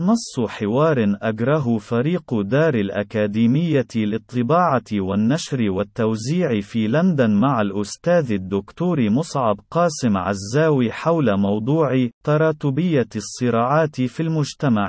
نص حوار أجره فريق دار الأكاديمية للطباعة والنشر والتوزيع في لندن مع الأستاذ الدكتور مصعب قاسم عزاوي حول موضوع تراتبية الصراعات في المجتمع.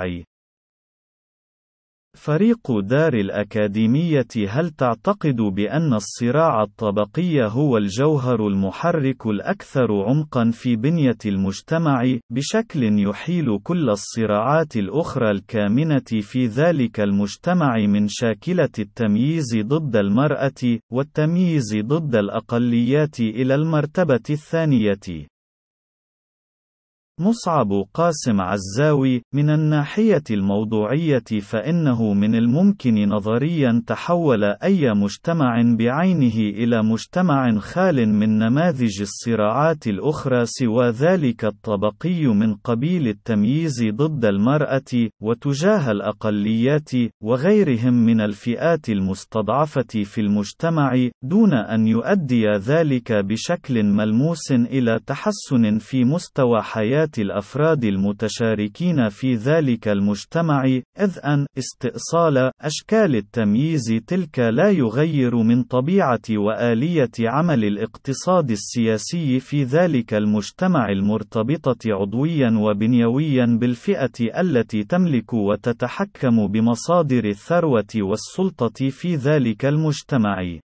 فريق دار الأكاديمية هل تعتقد بأن الصراع الطبقي هو الجوهر المحرك الأكثر عمقًا في بنية المجتمع، بشكل يحيل كل الصراعات الأخرى الكامنة في ذلك المجتمع من شاكلة التمييز ضد المرأة، والتمييز ضد الأقليات إلى المرتبة الثانية؟ مصعب قاسم عزاوي من الناحية الموضوعية فإنه من الممكن نظريا تحول أي مجتمع بعينه إلى مجتمع خال من نماذج الصراعات الأخرى سوى ذلك الطبقي من قبيل التمييز ضد المرأة وتجاه الأقليات وغيرهم من الفئات المستضعفة في المجتمع دون أن يؤدي ذلك بشكل ملموس إلى تحسن في مستوى حياة حياة الأفراد المتشاركين في ذلك المجتمع، إذ أن استئصال أشكال التمييز تلك لا يغير من طبيعة وآلية عمل الاقتصاد السياسي في ذلك المجتمع المرتبطة عضويا وبنيويا بالفئة التي تملك وتتحكم بمصادر الثروة والسلطة في ذلك المجتمع.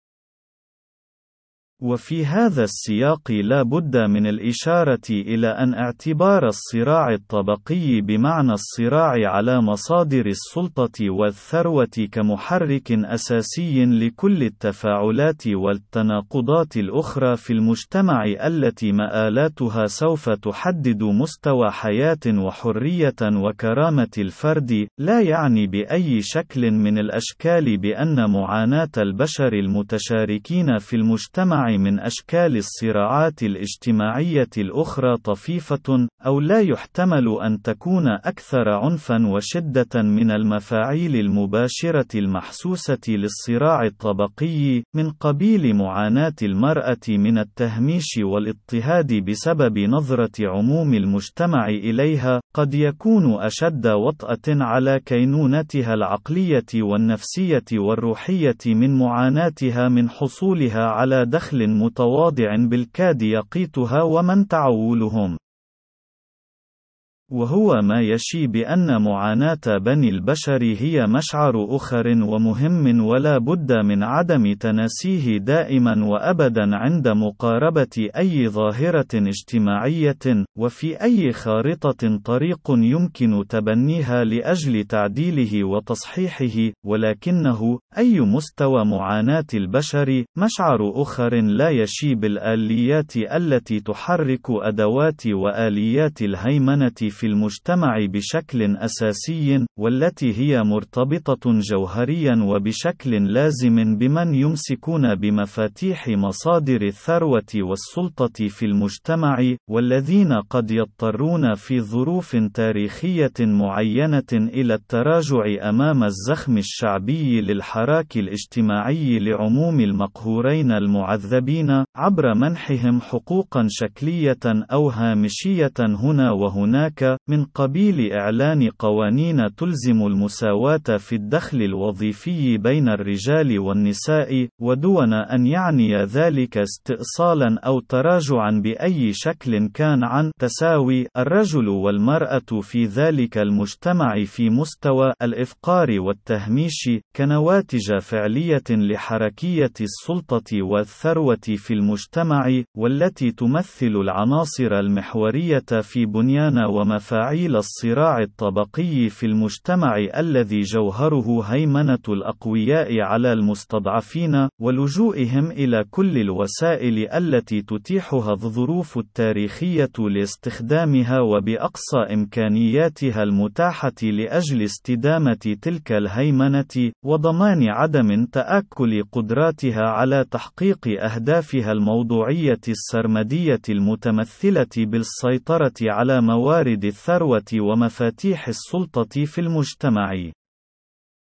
وفي هذا السياق لا بد من الإشارة إلى أن اعتبار الصراع الطبقي بمعنى الصراع على مصادر السلطة والثروة كمحرك أساسي لكل التفاعلات والتناقضات الأخرى في المجتمع التي مآلاتها سوف تحدد مستوى حياة وحرية وكرامة الفرد، لا يعني بأي شكل من الأشكال بأن معاناة البشر المتشاركين في المجتمع من أشكال الصراعات الاجتماعية الأخرى طفيفة، أو لا يحتمل أن تكون أكثر عنفًا وشدة من المفاعيل المباشرة المحسوسة للصراع الطبقي، من قبيل معاناة المرأة من التهميش والاضطهاد بسبب نظرة عموم المجتمع إليها، قد يكون أشد وطأة على كينونتها العقلية والنفسية والروحية من معاناتها من حصولها على دخل متواضع بالكاد يقيتها ومن تعولهم. وهو ما يشي بأن معاناة بني البشر هي مشعر أخر ومهم ولا بد من عدم تناسيه دائما وأبدا عند مقاربة أي ظاهرة اجتماعية، وفي أي خارطة طريق يمكن تبنيها لأجل تعديله وتصحيحه، ولكنه أي مستوى معاناة البشر مشعر أخر لا يشي بالآليات التي تحرك أدوات وآليات الهيمنة في المجتمع بشكل أساسي، والتي هي مرتبطة جوهريا وبشكل لازم بمن يمسكون بمفاتيح مصادر الثروة والسلطة في المجتمع، والذين قد يضطرون في ظروف تاريخية معينة إلى التراجع أمام الزخم الشعبي للحراك الاجتماعي لعموم المقهورين المعذبين، عبر منحهم حقوقا شكلية أو هامشية هنا وهناك من قبيل إعلان قوانين تلزم المساواة في الدخل الوظيفي بين الرجال والنساء، ودون أن يعني ذلك استئصالا أو تراجعا بأي شكل كان عن تساوي الرجل والمرأة في ذلك المجتمع في مستوى الإفقار والتهميش، كنواتج فعلية لحركية السلطة والثروة في المجتمع، والتي تمثل العناصر المحورية في بنيان وما مفاعيل الصراع الطبقي في المجتمع الذي جوهره هيمنة الأقوياء على المستضعفين، ولجوئهم إلى كل الوسائل التي تتيحها الظروف التاريخية لاستخدامها وبأقصى إمكانياتها المتاحة لأجل استدامة تلك الهيمنة، وضمان عدم تآكل قدراتها على تحقيق أهدافها الموضوعية السرمدية المتمثلة بالسيطرة على موارد الثروة ومفاتيح السلطة في المجتمع.